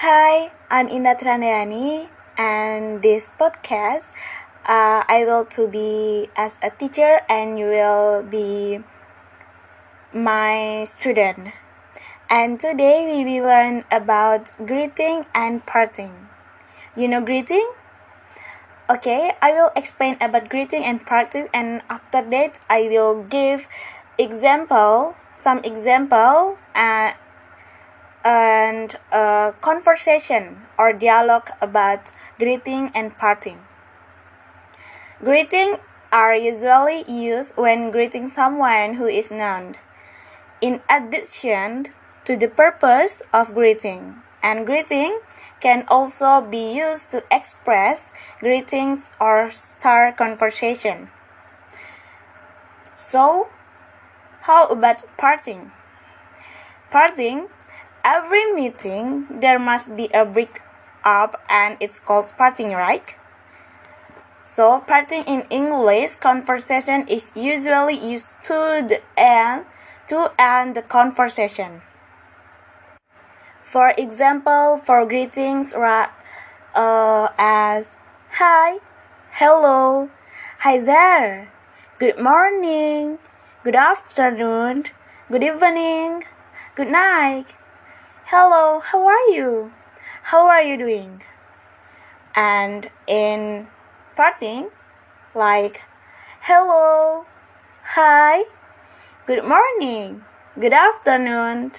Hi, I'm Indah Trandayani, and this podcast, uh, I will to be as a teacher, and you will be my student. And today we will learn about greeting and parting. You know greeting? Okay, I will explain about greeting and parting, and after that I will give example, some example, uh, and a conversation or dialogue about greeting and parting. Greeting are usually used when greeting someone who is known. In addition to the purpose of greeting, and greeting can also be used to express greetings or start conversation. So, how about parting? Parting, every meeting there must be a break up and it's called parting, right? So, parting in English conversation is usually used to the end to end the conversation. For example, for greetings uh, as hi, hello, hi there, good morning, good afternoon, good evening, good night, hello, how are you? How are you doing? And in parting, like hello, hi, good morning, good afternoon,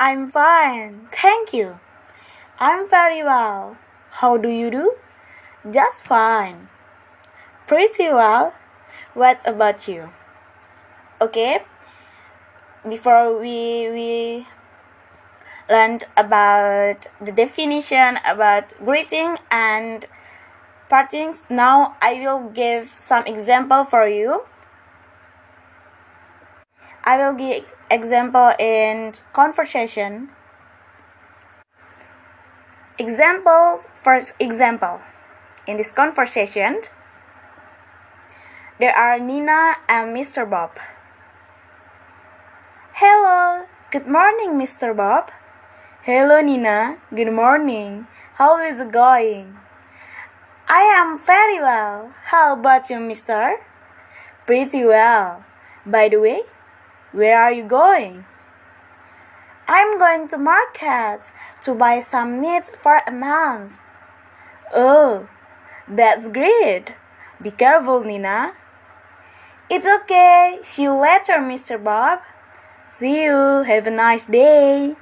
I'm fine, thank you. I'm very well. How do you do? Just fine. Pretty well. What about you? Okay. Before we we learned about the definition about greeting and partings, now I will give some example for you. I will give example in conversation. Example, first example. In this conversation, there are Nina and Mr. Bob. Hello, good morning, Mr. Bob. Hello, Nina. Good morning. How is it going? I am very well. How about you, mister? Pretty well. By the way, where are you going? I'm going to market to buy some needs for a month. Oh, that's great. Be careful, Nina. It's okay. See you later, Mr. Bob. See you. Have a nice day.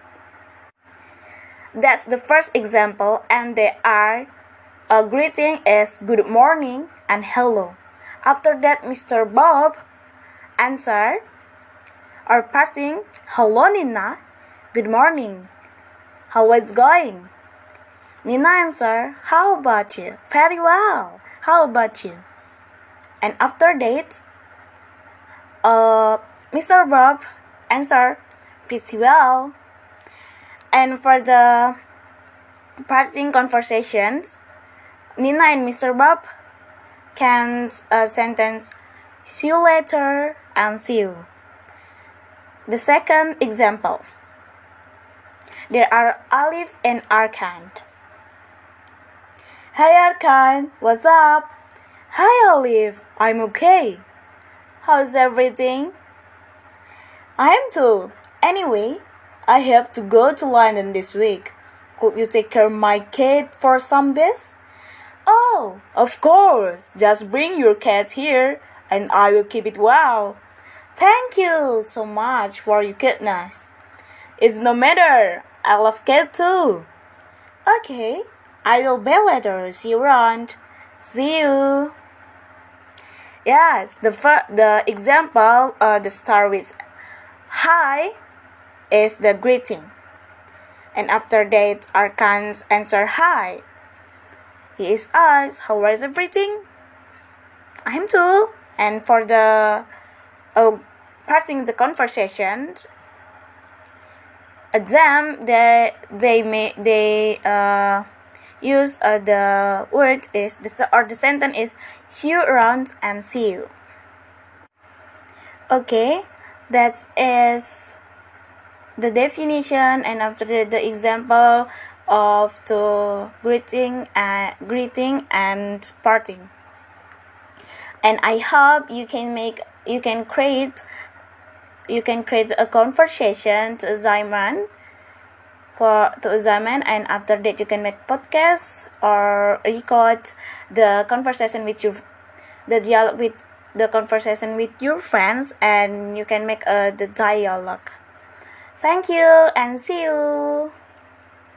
That's the first example, and they are a greeting is good morning and hello. After that, Mr. Bob answered our parting, hello Nina, good morning. How is going? Nina answered, how about you? Very well. How about you? And after that, uh, Mr. Bob answered, pretty well. And for the parting conversations, Nina and Mr. Bob can uh, sentence, see you later and see you. The second example. There are Alif and Arkan. Hi Arkan, what's up? Hi Alif, I'm okay. How's everything? I'm too. Anyway, I have to go to London this week. Could you take care of my cat for some days? Oh, of course. Just bring your cat here and I will keep it well. Thank you so much for your kindness. It's no matter. I love cat too. Okay, I will be later. See you around. See you. Yes, the the example uh, the start with hi is the greeting. And after that, Arkan's answer hi. He is asked, how is everything? I'm too. And for the uh, parting the conversation, them they they may they uh use uh, the word is the or the sentence is see you around and see you. Okay, that is the definition and after that the example of the greeting and greeting and parting. And i hope you can make you can create you can create a conversation to examine for to examine and after that you can make podcasts or record the conversation with your the dialogue with the conversation with your friends and you can make a the dialogue thank you and see you